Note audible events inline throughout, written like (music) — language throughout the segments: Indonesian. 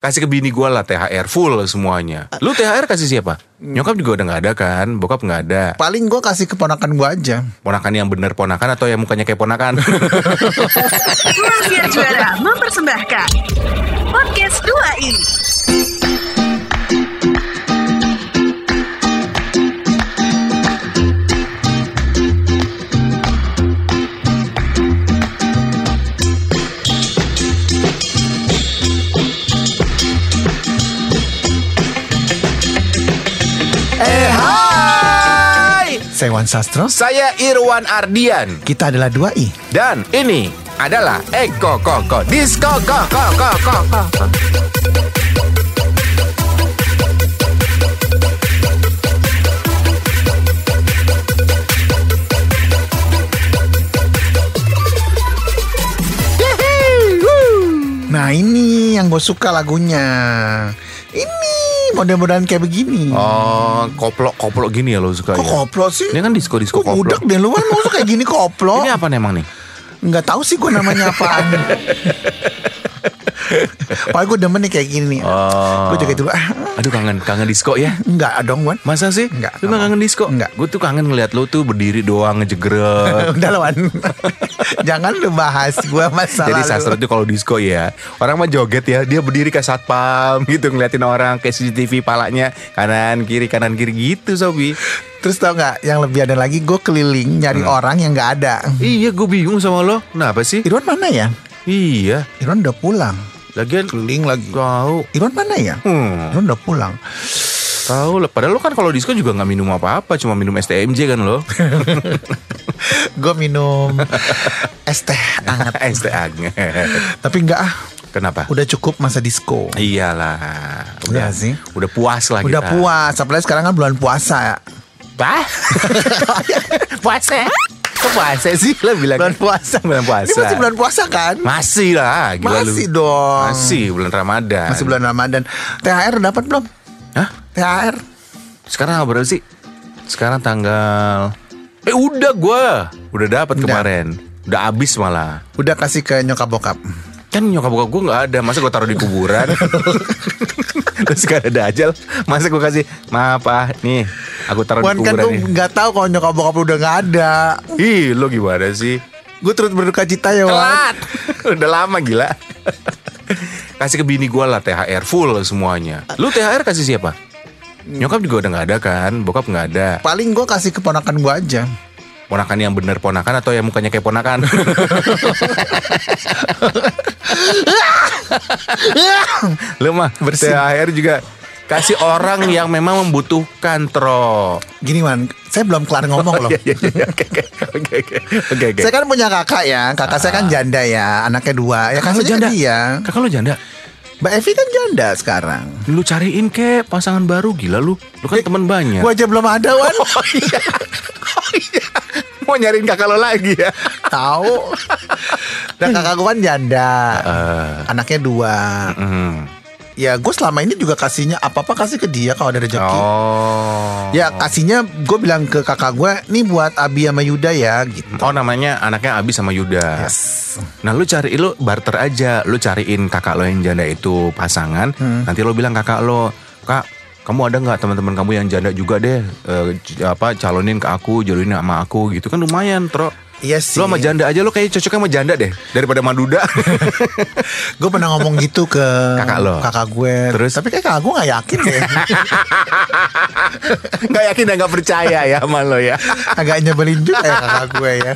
Kasih ke bini gue lah THR full semuanya. Lu THR kasih siapa? Nyokap juga udah nggak ada kan, bokap nggak ada. Paling gue kasih keponakan gue aja. Ponakan yang bener ponakan atau yang mukanya kayak ponakan? (laughs) Rahasia Juara mempersembahkan Podcast 2 ini eh hai, Saya Wan Sastro. saya Irwan Ardian Kita adalah 2i. dan ini adalah Eko Koko Disco Koko Koko Koko. Nah ini yang gue suka lagunya. Ini model-modelan kayak begini. Oh, koplok koplok gini ya lo suka Kok ya? koplo sih? Ini kan disco disco budak koplok. deh lu kan mau kayak gini (laughs) koplo. Ini apa emang nih? Nggak tahu sih gue namanya apaan. (laughs) (laughs) Paling gue demen nih kayak gini nih. Oh. Gue juga dulu ah, Aduh kangen kangen disco ya. Enggak dong Wan. Masa sih? Enggak, Lu enggak. kangen disco? Enggak. Gue tuh kangen ngeliat lu tuh berdiri doang ngejegret. (laughs) Udah lah Wan. (laughs) Jangan lu bahas gue masalah Jadi sastra tuh kalau disco ya Orang mah joget ya Dia berdiri kayak satpam gitu Ngeliatin orang kayak CCTV palanya Kanan kiri kanan kiri gitu Sobi Terus tau nggak yang lebih ada lagi gue keliling nyari Hmm. orang yang nggak ada. Iya gue bingung sama lo Kenapa sih? Irwan mana ya? Iya Irwan udah pulang. Lagian Keliling lagi. Tahu Irwan mana ya? Hmm, Irwan udah pulang. tahu lah. Padahal lo kan kalau disco juga nggak minum apa-apa, cuma minum STMJ kan lo. (laughs) gue minum es teh hangat. ST (laughs) anget. Tapi enggak ah, Kenapa? udah cukup masa disco. Iyalah. Udah sih. Udah puas lah Udah kita. puas, apalagi sekarang kan bulan puasa ya. Bah? (laughs) puasa? Kok puasa sih lo bilang? Bulan puasa. Bulan puasa. Ini masih bulan puasa kan? Masih lah, gila Masih lu. dong. Masih bulan Ramadan. Masih bulan Ramadan. THR dapat belum? Hah? THR. Sekarang berapa sih? Sekarang tanggal Eh udah gua Udah dapat kemarin Udah habis malah Udah kasih ke nyokap bokap. Kan nyokap bokap gue gak ada Masa gue taruh di kuburan (laughs) Terus gak ada ajal Masa gue kasih Maaf ah Nih Aku taruh Wan di kan kuburan tuh nih nggak tahu kalau nyokap bokap lu udah nggak ada. Ih lo gimana sih? Gue turut berduka cita ya Wan. Telat. (laughs) Udah lama gila. Kasih ke bini gue lah THR full semuanya. Lu THR kasih siapa? Nyokap juga udah gak ada kan? Bokap gak ada. Paling gue kasih keponakan gue aja. Ponakan yang bener ponakan Atau yang mukanya kayak ponakan (laughs) Lu mah. THR juga Kasih orang yang memang membutuhkan Tro Gini Wan, saya belum kelar ngomong loh. Iya, iya, iya. Oke oke Saya kan punya kakak ya, kakak saya kan janda ya, anaknya dua. Ya Kakak lu janda? dia. Kakak lu janda Mbak Evi kan janda sekarang. Lu cariin ke pasangan baru gila lu Lu kan teman banyak Gue aja belum ada Wan. Oh (laughs) Oh iya Mau nyariin kakak lo lagi ya Tahu. Dan (laughs) kakak gue kan janda. Eh, Anaknya dua. mm. Ya gue selama ini juga kasihnya apa-apa kasih ke dia kalau ada rezeki. Oh Ya kasihnya gue bilang ke kakak gue, nih buat Abi sama Yuda ya gitu. Oh namanya anaknya Abi sama Yuda Yes. Nah lu cari lu barter aja Lu cariin kakak lo yang janda itu pasangan Hmm. Nanti lo bilang kakak lo Kak kamu ada nggak teman-teman kamu yang janda juga deh eh, c- apa calonin ke aku jodohin sama aku? Gitu. Kan lumayan tro Iya sih. lo sama janda aja lo kayak cocoknya sama janda deh daripada Maduda (laughs) Gue pernah ngomong gitu ke Kakak lo? kakak gue. Terus? Tapi kayak kakak gue gak yakin deh. (laughs) nggak yakin dan nggak percaya ya sama lo ya Agak nyebelin juga ya kakak gue ya.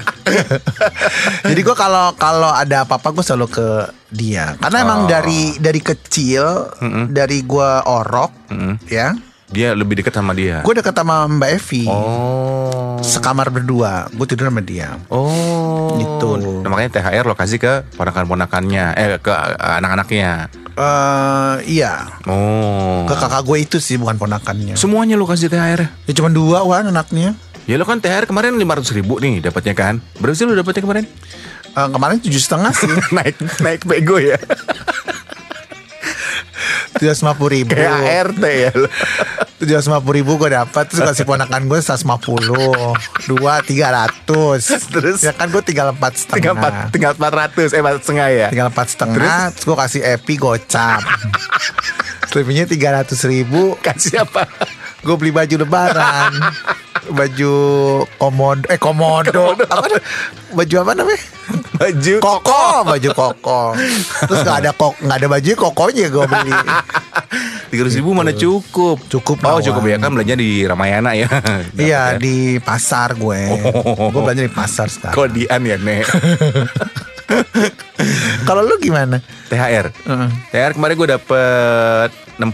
(laughs) Jadi gue kalau kalau ada apa-apa gue selalu ke dia. Karena emang Oh. dari dari kecil dari gue orok ya. Dia lebih dekat sama dia Gue deket sama Mbak Evi. oh Sekamar berdua. Gue tidur sama dia. oh Gitu. nah, makanya THR lo kasih ke ponakan-ponakannya eh ke eh, anak-anaknya eh iya. oh Ke kakak gue itu sih bukan ponakannya. semuanya lo kasih THR Ya cuma dua wan anaknya. Ya lo kan THR kemarin 500 ribu nih dapatnya kan Berapa sih lo dapatnya kemarin? Eh, kemarin tujuh setengah sih. (laughs) naik naik bego ya (laughs) tujuh ratus lima puluh ribu. Kayak ART ya. (laughs) tujuh ratus lima puluh ribu gue dapat terus kasih ponakan gue seratus lima puluh dua tiga ratus. Terus? ya kan gue tinggal empat Tinggal setengah empat, tinggal 400 eh 4 setengah ya. tinggal empat setengah terus? gue kasih epi gocap. (laughs) Selebihnya tiga ratus ribu. Kasih apa? gue beli baju lebaran baju komodo eh komodo. (laughs) Apa dah? baju apa namanya? Baju koko. baju koko. Terus nggak ada kok nggak ada baju kokonya gue beli. (laughs) Tiga ribu mana cukup? Cukup, Oh cukup ya kan belanja di Ramayana ya. (laughs) iya ya. di pasar gue. Gue belanja di pasar sekarang. Kodian ya nek. kalau lu gimana? THR. THR kemarin gue dapet 60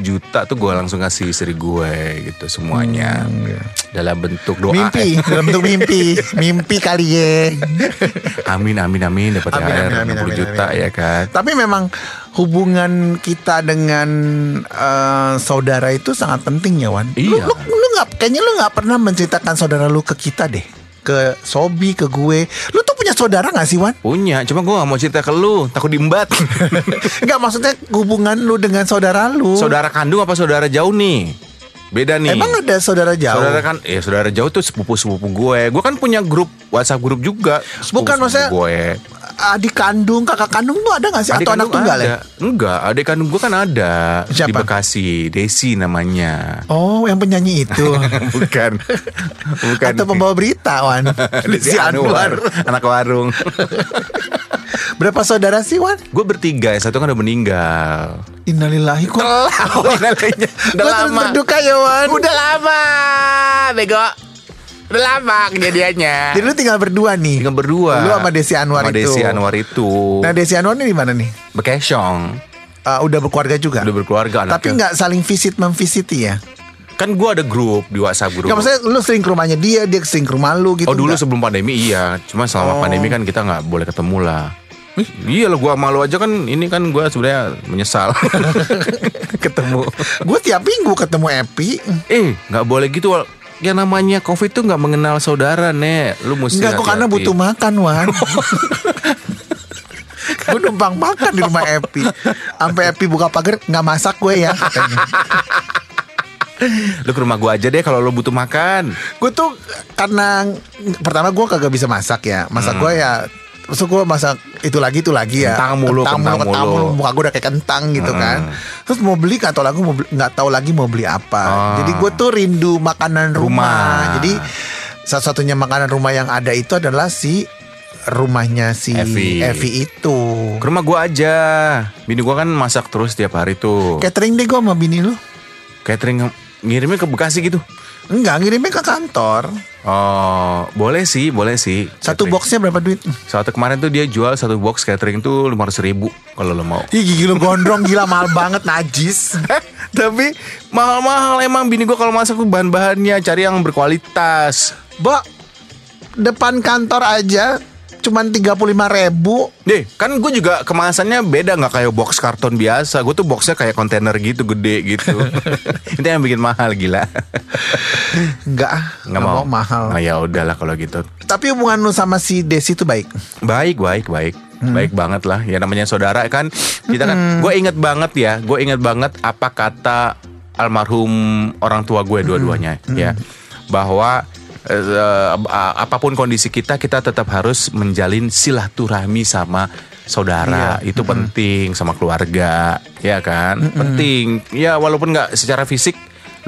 juta tuh gue langsung kasih istri gue gitu semuanya dalam bentuk doa. Hmm, mimpi eh. dalam bentuk mimpi mimpi kali ya (laughs) Amin amin amin dapat Amin, amin, amin, 60 amin, juta amin. ya kan. Tapi memang hubungan kita dengan eh, saudara itu sangat penting ya Wan. Lu, Iya. lu, lu nggak kayaknya lu nggak pernah menceritakan saudara lu ke kita deh. Ke Sobi, ke gue. Lu punya saudara gak sih Wan? Punya, cuma gue gak mau cerita ke lu, takut diembat. (laughs) Enggak maksudnya hubungan lu dengan saudara lu. saudara kandung apa saudara jauh nih? Beda nih. Emang ada saudara jauh? Saudara kan, ya saudara jauh tuh sepupu-sepupu gue. Gue kan punya grup WhatsApp grup juga. Bukan, sepupu-sepupu maksudnya- gue. Adik kandung, kakak kandung tuh ada gak sih? Adik Atau anak tunggal ada. ya? Enggak, adik kandung gue kan ada di Siapa? Bekasi, Desi namanya. Oh, yang penyanyi itu. (laughs) Bukan. Bukan. Atau pembawa berita, Wan. (laughs) Desi Anwar, anak warung. Berapa saudara sih, Wan? gue bertiga, yang satu kan udah meninggal. Innalillahi kok. (laughs) Udah Gua turut berduka ya, Wan. Udah lama, bego. Udah lama kejadiannya. Jadi lu tinggal berdua nih. Tinggal berdua. Lu sama Desi Anwar Sama itu. Desi Anwar itu. Nah Desi Anwar ini di mana nih? Bekesong. Uh, udah berkeluarga juga. Udah berkeluarga Tapi anaknya. nggak saling visit memvisiti ya? Kan gue ada grup di WhatsApp grup. Nggak maksudnya lu sering ke rumahnya dia, dia sering ke rumah lu gitu. oh dulu nggak? sebelum pandemi iya. Cuma selama Oh. pandemi kan kita nggak boleh ketemu lah. Iya lah gue malu aja kan ini kan gue sebenarnya menyesal (laughs) ketemu. Gue tiap minggu ketemu Epi. Eh nggak boleh gitu. Yang namanya covid tuh nggak mengenal saudara nek. Lu mesti Enggak kok karena butuh makan Wan. (laughs) gue numpang makan di rumah Epi. Sampai Epi buka pagar nggak masak gue ya katanya. Lu ke rumah gue aja deh kalau lu butuh makan. Gue tuh karena pertama gue kagak bisa masak ya. Masak gue ya Terus gue masak itu lagi itu lagi ya Hmm. Kentang mulu, kentang kentang mulu. Hmm. Muka gue udah kayak kentang gitu kan Terus mau beli nggak tahu lagi mau beli, nggak tahu lagi mau beli apa Ah. Jadi gue tuh rindu makanan rumah. Rumah. Jadi satu-satunya makanan rumah yang ada itu adalah si rumahnya si Evi. Evi itu Ke rumah gue aja. Bini gue kan masak terus tiap hari tuh. Catering deh gue sama bini lu Catering ngirimnya ke Bekasi gitu. Enggak ngirimnya ke kantor Oh, boleh sih, boleh sih. Satu Catering. boxnya berapa duit? Satu kemarin tuh dia jual satu box catering tuh lima ribu kalau lo mau. Ih gigi gondrong gila mahal banget najis (laughs) tapi mahal-mahal emang bini gue kalau masak tuh bahan-bahannya cari yang berkualitas. Mbak depan kantor aja cuman 35 ribu Deh, kan gue juga kemasannya beda nggak kayak box karton biasa. Gue tuh boxnya kayak kontainer gitu gede gitu. (laughs) Itu yang bikin mahal gila. Enggak Nggak nggak mau. mau. mahal Nah ya udahlah kalau gitu. Tapi hubungan lu sama si Desi itu baik Baik, baik, baik. Baik banget lah. Ya namanya saudara kan. Kita kan gue inget banget ya. Gue inget banget apa kata almarhum orang tua gue dua-duanya ya. Bahwa eh, apa pun kondisi kita kita tetap harus menjalin silaturahmi sama saudara. Itu penting sama keluarga, ya kan? Penting. Ya walaupun nggak secara fisik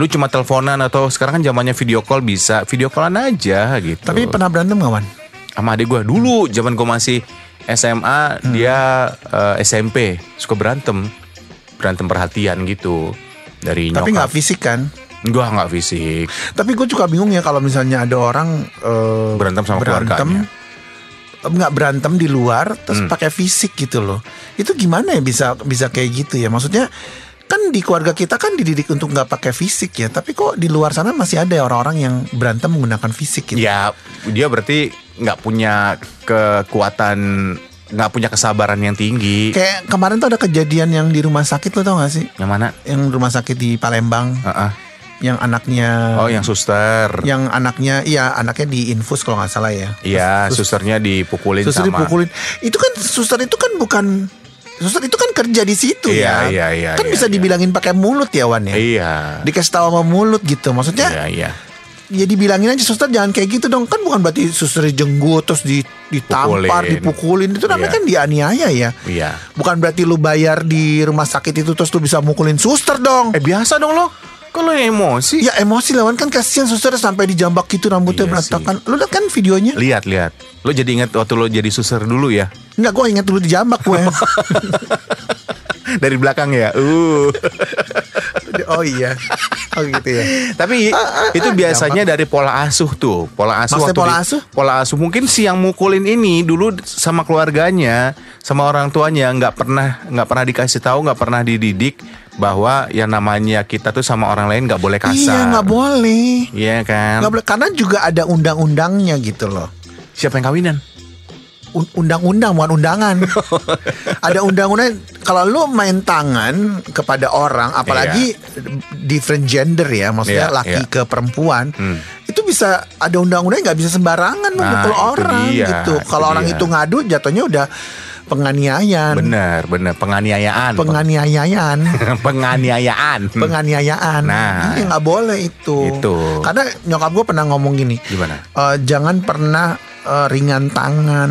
lu cuma teleponan atau sekarang kan zamannya video call bisa video callan aja gitu. Tapi pernah berantem gak Wan? sama adik gue dulu zaman gue masih SMA dia eh, SMP suka berantem. Berantem perhatian gitu. Dari Tapi nyokap. nggak fisik kan? Gue nggak fisik Tapi gue juga bingung ya kalau misalnya ada orang eh, Berantem sama keluarganya. nggak berantem di luar terus Hmm. pakai fisik gitu loh. Itu gimana ya bisa bisa kayak gitu ya? Maksudnya kan di keluarga kita kan dididik untuk nggak pakai fisik ya, tapi kok di luar sana masih ada orang-orang yang berantem menggunakan fisik gitu. ya dia berarti nggak punya kekuatan nggak punya kesabaran yang tinggi Kayak kemarin tuh ada kejadian yang di rumah sakit lo tau gak sih? yang mana Yang rumah sakit di Palembang, Heeh. Yang anaknya, oh yang suster yang anaknya, iya anaknya diinfus kalau nggak salah ya. iya Sus- susternya dipukulin Suster sama dipukulin. Itu kan suster itu kan bukan suster itu kan kerja di situ Iya, ya. iya, iya, Kan iya, bisa iya. dibilangin pakai mulut ya Wan ya. Iya. Dikasih tahu sama mulut gitu. Maksudnya Iya, iya. ya dibilangin aja suster jangan kayak gitu dong. Kan bukan berarti suster jenggut terus di, ditampar, Pukulin. dipukulin. Itu namanya Iya. kan dianiaya ya. Iya. Bukan berarti lu bayar di rumah sakit itu terus lu bisa mukulin suster dong. Eh biasa dong lo. Kalau emosi. Ya emosi lawan kan kasihan suster sampai dijambak gitu rambutnya Iya berantakan. Lu lihat kan videonya? Lihat, lihat. Lo jadi ingat waktu lo jadi suster dulu ya? Enggak, gue ingat dulu dijambak gue. (laughs) Dari belakang ya. Uh. (laughs) oh iya. Oh gitu ya. Tapi itu biasanya dari pola asuh tuh, pola asuh. Maksudnya waktu pola di- asuh? Pola asuh mungkin si yang mukulin ini dulu sama keluarganya, sama orang tuanya nggak pernah nggak pernah dikasih tahu, nggak pernah dididik bahwa yang namanya kita tuh sama orang lain nggak boleh kasar. Iya nggak boleh. Iya kan? Nggak boleh karena juga ada undang-undangnya gitu loh. Siapa yang kawinan? Un- Undang-undang bukan undangan. (laughs) ada undang-undang kalau lu main tangan kepada orang apalagi different gender ya, maksudnya Iya, laki iya. ke perempuan. Hmm. Itu bisa ada undang-undang nggak bisa sembarangan Nah, memukul itu orang dia, gitu. itu Kalau orang dia. itu ngadu jatuhnya udah penganiayaan. Bener, bener penganiayaan. Penganiayaan. (laughs) penganiayaan. penganiayaan. Nah. Iya nggak boleh itu. Itu. Karena nyokap gue pernah ngomong gini. Gimana? "Eh, jangan pernah eh, ringan tangan.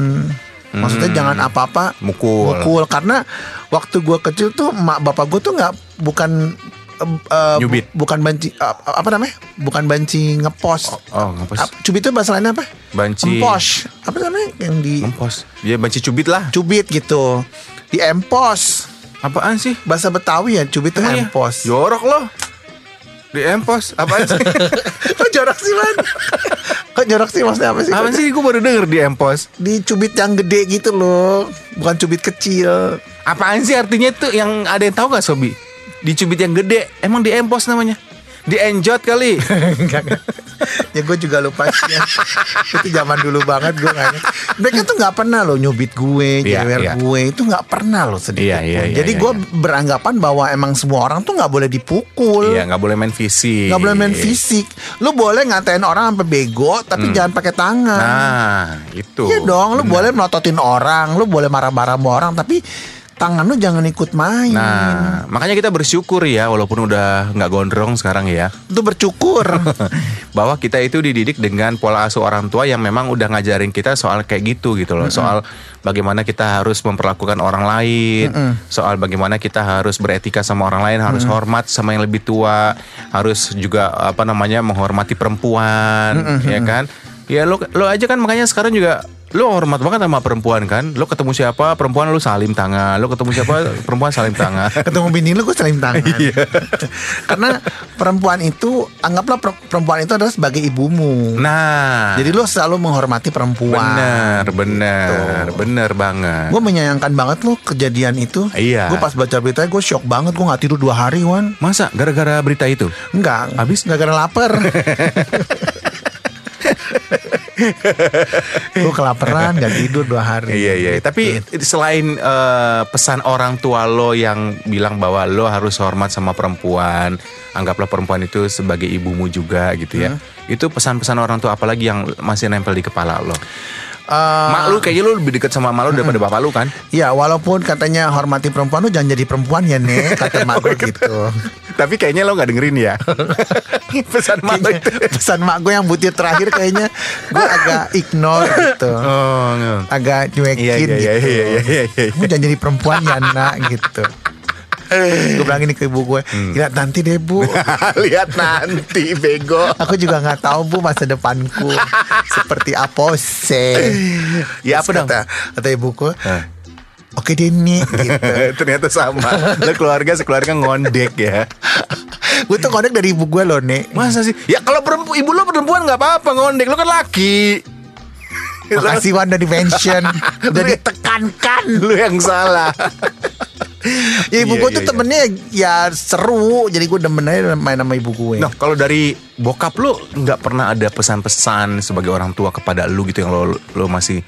Maksudnya Hmm. jangan apa-apa Mukul. mukul. Karena waktu gue kecil tuh mak bapak gue tuh nggak bukan bu- Nyubit. bukan banci eh, apa namanya? Bukan banci ngepos. Oh, ngepos. Ap- Cubit itu bahasa lainnya apa? Banci. Empos. Apa namanya yang di Ngepos. Ya banci cubit lah. cubit gitu. Di empos. Apaan sih? Bahasa Betawi ya cubit itu Emang ya? empos. Jorok loh. Di empos. Apaan sih? (laughs) Kok jorok sih man? Kok jorok sih maksudnya apa sih? Apaan sih? Gue baru denger di empos. Di cubit yang gede gitu loh Bukan cubit kecil Apaan sih artinya tuh yang ada yang tahu gak Sobi? Di cubit yang gede. Emang di empos namanya? Di enjot kali. (laughs) Ya gue juga lupa sih ya. Itu zaman dulu banget gue kayaknya Mereka tuh gak pernah loh nyubit gue Iya, Jewer iya. gue Itu gak pernah loh sedikit iya, pun. iya, Jadi iya, gue iya. beranggapan bahwa emang semua orang tuh gak boleh dipukul Iya nggak boleh main fisik. Gak boleh main fisik Lu boleh ngatain orang sampai bego Tapi jangan pakai tangan Hmm. Nah itu. Iya dong, lu Benar. boleh melototin orang, lu boleh marah-marah sama orang, tapi tangan lu jangan ikut main. Nah makanya kita bersyukur ya walaupun udah nggak gondrong sekarang ya. Itu bercukur. (laughs) bahwa kita itu dididik dengan pola asuh orang tua yang memang udah ngajarin kita soal kayak gitu gitu loh. Soal bagaimana kita harus memperlakukan orang lain soal bagaimana kita harus beretika sama orang lain harus hormat sama yang lebih tua harus juga apa namanya menghormati perempuan ya kan? Ya lo lo aja kan makanya sekarang juga lo hormat banget sama perempuan kan lo ketemu siapa perempuan lo salim tangan lo ketemu siapa (laughs) perempuan salim tangan Ketemu bini lu gue salim tangan. Iya. (laughs) Karena perempuan itu anggaplah per- perempuan itu adalah sebagai ibumu. nah Jadi lu selalu menghormati perempuan. bener bener Gitu. bener banget Gue menyayangkan banget lu kejadian itu. Iya. Gue pas baca beritanya gue shock banget. Gue nggak tidur dua hari, Wan. Masa gara-gara berita itu? Enggak. Habis? Nggak gara lapar. (laughs) (laughs) gue kelaparan gak tidur dua hari. Iya iya. Gitu. Tapi selain eh, pesan orang tua lo yang bilang bahwa lo harus hormat sama perempuan, anggaplah perempuan itu sebagai ibumu juga gitu ya. Itu pesan-pesan orang tua apalagi yang masih nempel di kepala lo. Eh, mak lu kayaknya lu lebih dekat sama mak lu daripada bapak lu kan? Ya walaupun katanya hormati perempuan lu jangan jadi perempuan ya nek kata mak gue (laughs) gitu. Tapi kayaknya lo nggak dengerin ya. (laughs) pesan mak itu. Pesan mak gue yang butir terakhir kayaknya gue agak ignore gitu. (laughs) Oh, nggak. Agak cuekin Iya, iya, gitu. iya, iya, iya, iya, iya. Kamu jangan jadi perempuan ya nak gitu. (laughs) gue bilang ini ke ibu gue, Hmm. lihat nanti deh bu. (laughs) Lihat nanti bego. Aku juga nggak tahu bu masa depanku (laughs) seperti apa sih. Ya, apa dong? Kata, kata ibuku, Hah. oke deh nih gitu. Ternyata sama. Lo keluarga sekeluarga ngondek ya. gue tuh konek dari ibu gue loh nek. Masa sih? Ya kalau perempuan ibu lo perempuan nggak apa-apa ngondek, lo kan laki. Makasih Wan udah di mention Udah ditekankan Lu yang salah. Ya ibu Iya, gue iya, tuh iya. temennya ya seru Jadi gue demen aja main sama ibu gue Nah, kalau dari bokap lu nggak pernah ada pesan-pesan sebagai orang tua kepada lu gitu yang lo lo masih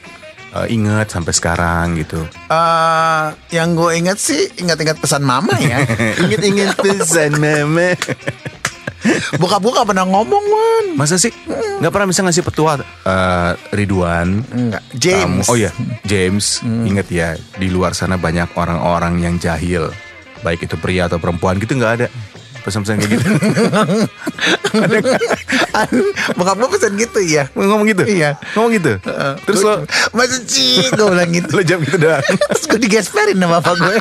eh, ingat sampai sekarang gitu. Eh, Yang gue ingat sih Ingat-ingat pesan mama ya (laughs) Ingat-ingat pesan mama. (laughs) Bokap gue gak pernah ngomong Wan. Masa sih? Nggak pernah bisa ngasih petua eh, Ridwan? Enggak. James. Kamu- oh ya James. Ingat ya Di luar sana banyak orang-orang yang jahil. Baik itu pria atau perempuan gitu nggak ada. Pesan-pesan kayak gitu. Ada? Bokap gue pesan gitu ya Ngomong gitu? Iya. Ngomong gitu? Terus lo? Masa sih? Gue bilang gitu. Lo jam gitu doang. Terus gue digesperin sama bapak gue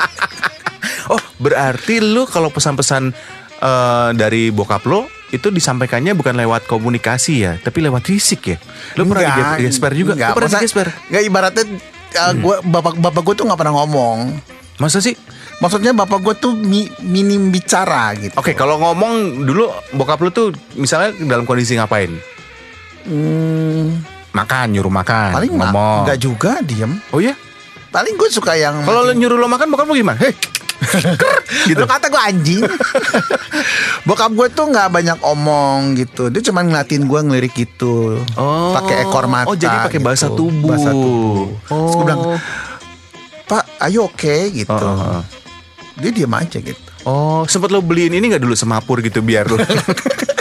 Oh berarti lu kalau pesan-pesan eh, dari bokap lo itu disampaikannya bukan lewat komunikasi ya, tapi lewat fisik ya. Lu pernah Enggak, di gesper juga? enggak. Pernah Masa- digesper? Enggak ibaratnya uh, gua bapak bapak gue tuh nggak pernah ngomong. Masa sih? Maksudnya bapak gue tuh mi- minim bicara gitu. Oke, kalau ngomong dulu bokap lu tuh misalnya dalam kondisi ngapain? Hmm, Makan, nyuruh makan, paling ngomong. nggak juga diem. Oh iya? Paling gue suka yang Kalau nyuruh lo makan bokap lu gimana? Hei. Gitu. Lu kata gue anjing. Bokap gue tuh nggak banyak omong gitu. Dia cuma ngeliatin gue ngelirik gitu. Oh. Pakai ekor mata. Oh, jadi pakai gitu. bahasa tubuh. Bahasa tubuh. Terus gue bilang, Oh. Pak, ayo oke gitu. Oh, oh, oh. Dia diam aja gitu. Oh, sempet lo beliin ini nggak dulu semapur gitu biar lo. (laughs)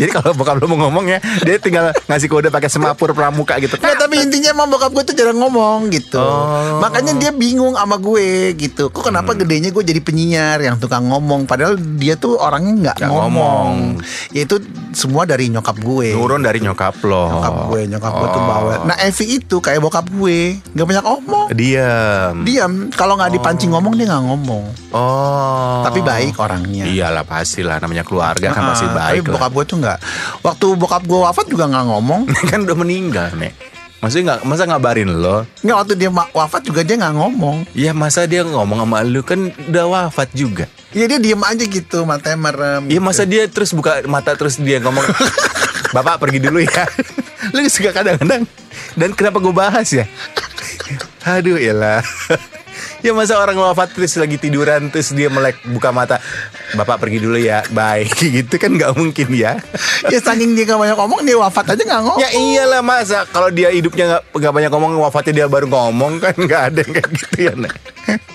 Jadi kalau bokap lo mau ngomong ya, dia tinggal ngasih kode pakai semapur pramuka gitu. Nggak, tapi intinya emang bokap gue tuh jarang ngomong gitu. Oh. Makanya dia bingung sama gue gitu. Kok kenapa Hmm. gedenya gue jadi penyiar yang tukang ngomong padahal dia tuh orangnya nggak ngomong. ngomong. Yaitu semua dari nyokap gue. Turun dari nyokap lo. Nyokap gue, nyokap gue tuh Oh. bawel. Nah, Evi itu kayak bokap gue, nggak banyak ngomong. Diam. Diam, kalau nggak dipancing ngomong dia nggak ngomong. Oh. Tapi baik orangnya. Iyalah pastilah namanya keluarga kan pasti baik Tapi lah. bokap gue tuh nggak. Waktu bokap gue wafat juga nggak ngomong. (laughs) kan udah meninggal nih. Maksudnya nggak masa ngabarin lo? Nggak waktu dia wafat juga dia nggak ngomong. Ya masa dia ngomong sama lu kan udah wafat juga. Iya dia diem aja gitu, matanya merem. Iya gitu. masa dia terus buka mata terus dia ngomong (laughs) Bapak pergi dulu ya (laughs) Lu suka kadang-kadang Dan kenapa gue bahas ya Aduh iyalah Ya masa orang wafat terus lagi tiduran Terus dia melek buka mata Bapak pergi dulu ya Bye (laughs) Gitu kan gak mungkin ya ya saking dia gak banyak ngomong dia wafat aja gak ngomong. Ya iyalah masa Kalau dia hidupnya gak, gak banyak ngomong Wafatnya dia baru ngomong kan (laughs) Gak ada yang kayak gitu ya Nek.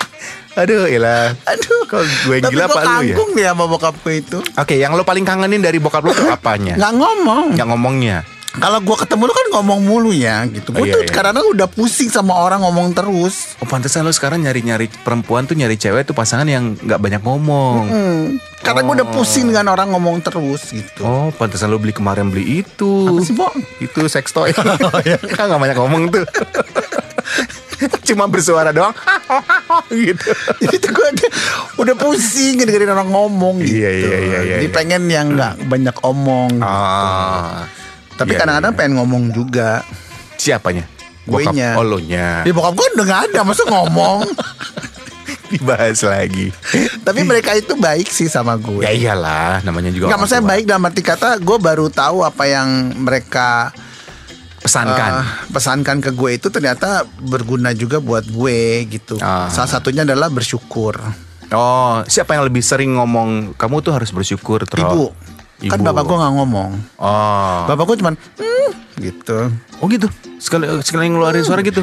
(laughs) Aduh iyalah Aduh. Kok gue Tapi gila apa lu ya kagum dia sama bokap gue itu. Oke yang lo paling kangenin dari bokap lo tuh apanya Gak ngomong. Yang ngomongnya Kalau gue ketemu lu kan ngomong mulu ya gitu. Oh, Gue iya, tuh iya. kadang udah pusing sama orang ngomong terus. Oh pantesan lo sekarang nyari-nyari perempuan tuh nyari cewek tuh pasangan yang nggak banyak ngomong. Hmm. Karena gue udah pusing dengan orang ngomong terus gitu. Oh pantesan lo beli kemarin beli itu. Apa sih, Bo? Itu sex toy. (laughs) kan nggak banyak ngomong tuh. (laughs) Cuma bersuara doang. (laughs) gitu. Jadi tuh gue udah, pusing dengerin orang ngomong gitu. Iya, iya, iya, iya, Jadi iya. pengen yang nggak banyak omong. gitu. Ah. Tapi Iya, kadang-kadang iya. pengen ngomong juga. siapanya? Guenya. Bokap- Oh lo nya. Ya bokap gue udah gak ada, masa ngomong. (laughs) Dibahas lagi. Tapi mereka itu baik sih sama gue. ya iyalah, namanya juga. Gak maksudnya tua. baik dalam arti kata gue baru tahu apa yang mereka Pesankan. eh, pesankan ke gue itu ternyata berguna juga buat gue gitu. Ah. Salah satunya adalah bersyukur. Oh, siapa yang lebih sering ngomong kamu tuh harus bersyukur, Tro? Ibu. Kan Ibu. bapak gue nggak ngomong. Oh. Bapak gue cuman "Hmm," gitu. Oh gitu. Sekali sekali ngeluarin suara gitu.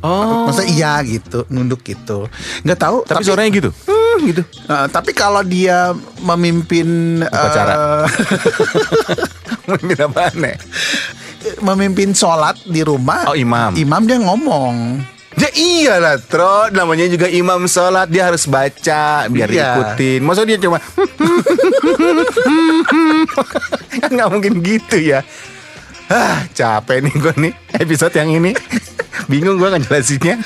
Oh. Masa iya gitu, nunduk gitu. Nggak tahu. Tapi, suaranya gitu. Hmm, gitu. eh, tapi kalau dia memimpin Upacara. eh, Mungkin apaan nih? memimpin sholat di rumah. Oh, imam. Imam dia ngomong. Ya iyalah Tro. Namanya juga imam sholat. Dia harus baca Biar Iya. ikutin Masa dia cuma (laughs) Kan gak mungkin gitu ya. Ah, capek nih gue nih. Episode yang ini. Bingung gue ngejelasinnya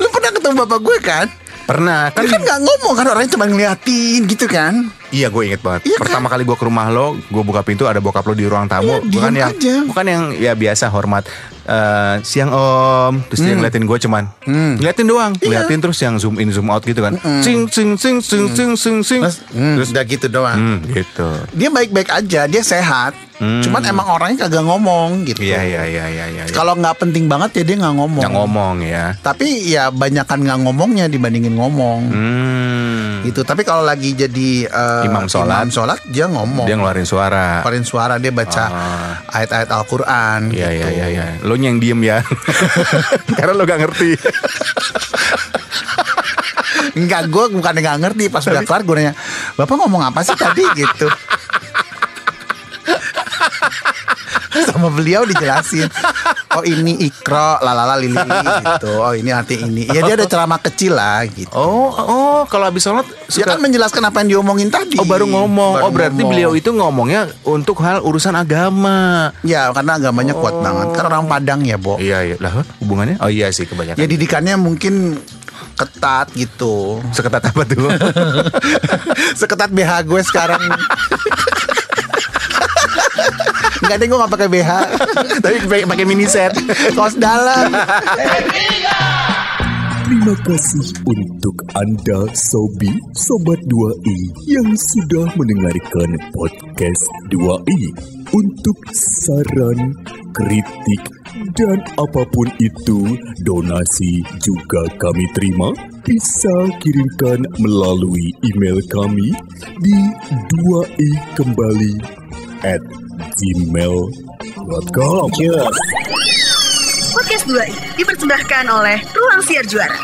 Lu pernah ketemu bapak gue kan? Pernah Kan kan kan nggak ngomong kan orangnya cuma ngeliatin gitu kan? Iya gue inget banget Iya kan? Pertama kali gue ke rumah lo Gue buka pintu ada bokap lo di ruang tamu Iya, Bukan yang aja. Bukan yang ya biasa hormat eh, Siang om Terus dia ngeliatin gue cuman Ngeliatin doang Hmm. Iya. Ngeliatin terus yang zoom in zoom out gitu kan Sing sing sing sing sing sing sing Terus, hmm, udah gitu doang. Hmm, gitu Dia baik-baik aja, dia sehat. Cuman emang orangnya kagak ngomong gitu. Iya iya iya iya iya. Kalau nggak penting banget ya dia nggak ngomong. Yang ngomong ya. Tapi ya banyakan nggak ngomongnya dibandingin ngomong. Hmm. Gitu. Tapi kalau lagi jadi eh, Imam sholat. imam sholat dia ngomong. Dia ngeluarin suara. Keluarin suara dia baca Ah. ayat-ayat Al-Qur'an iya gitu. iya iya. Lo yang diem ya. (laughs) Karena lo gak ngerti. Enggak, gue bukan nggak ngerti pas udah kelar gue nanya, bapak ngomong apa sih tadi (laughs) gitu. Sama beliau dijelasin, oh ini ikro, lalala lili gitu. Oh ini arti ini. Ya dia ada ceramah kecil lah gitu. Oh, oh, kalau habis sholat Dia suka kan menjelaskan apa yang diomongin tadi. Oh baru ngomong. Baru oh berarti ngomong. beliau itu ngomongnya untuk hal urusan agama. Ya karena agamanya kuat banget. Kan orang Padang ya, Bo. Iya iya lah hubungannya? Oh iya sih kebanyakan. Ya didikannya mungkin ketat gitu. Seketat apa tuh? (laughs) Seketat BH gue sekarang. (laughs) Enggak deh gue gak pakai BH. (laughs) Tapi pakai- pakai mini set. Kaos dalam. Terima kasih untuk Anda Sobi Sobat 2i yang sudah mendengarkan podcast 2i. Untuk saran, kritik, dan apa pun itu, donasi juga kami terima. Bisa kirimkan melalui email kami di 2i kembali at gmail.com. Podcast 2 dipersembahkan oleh Ruang Siar Juara.